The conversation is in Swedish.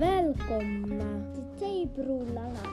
Välkomna till Tejprullarna.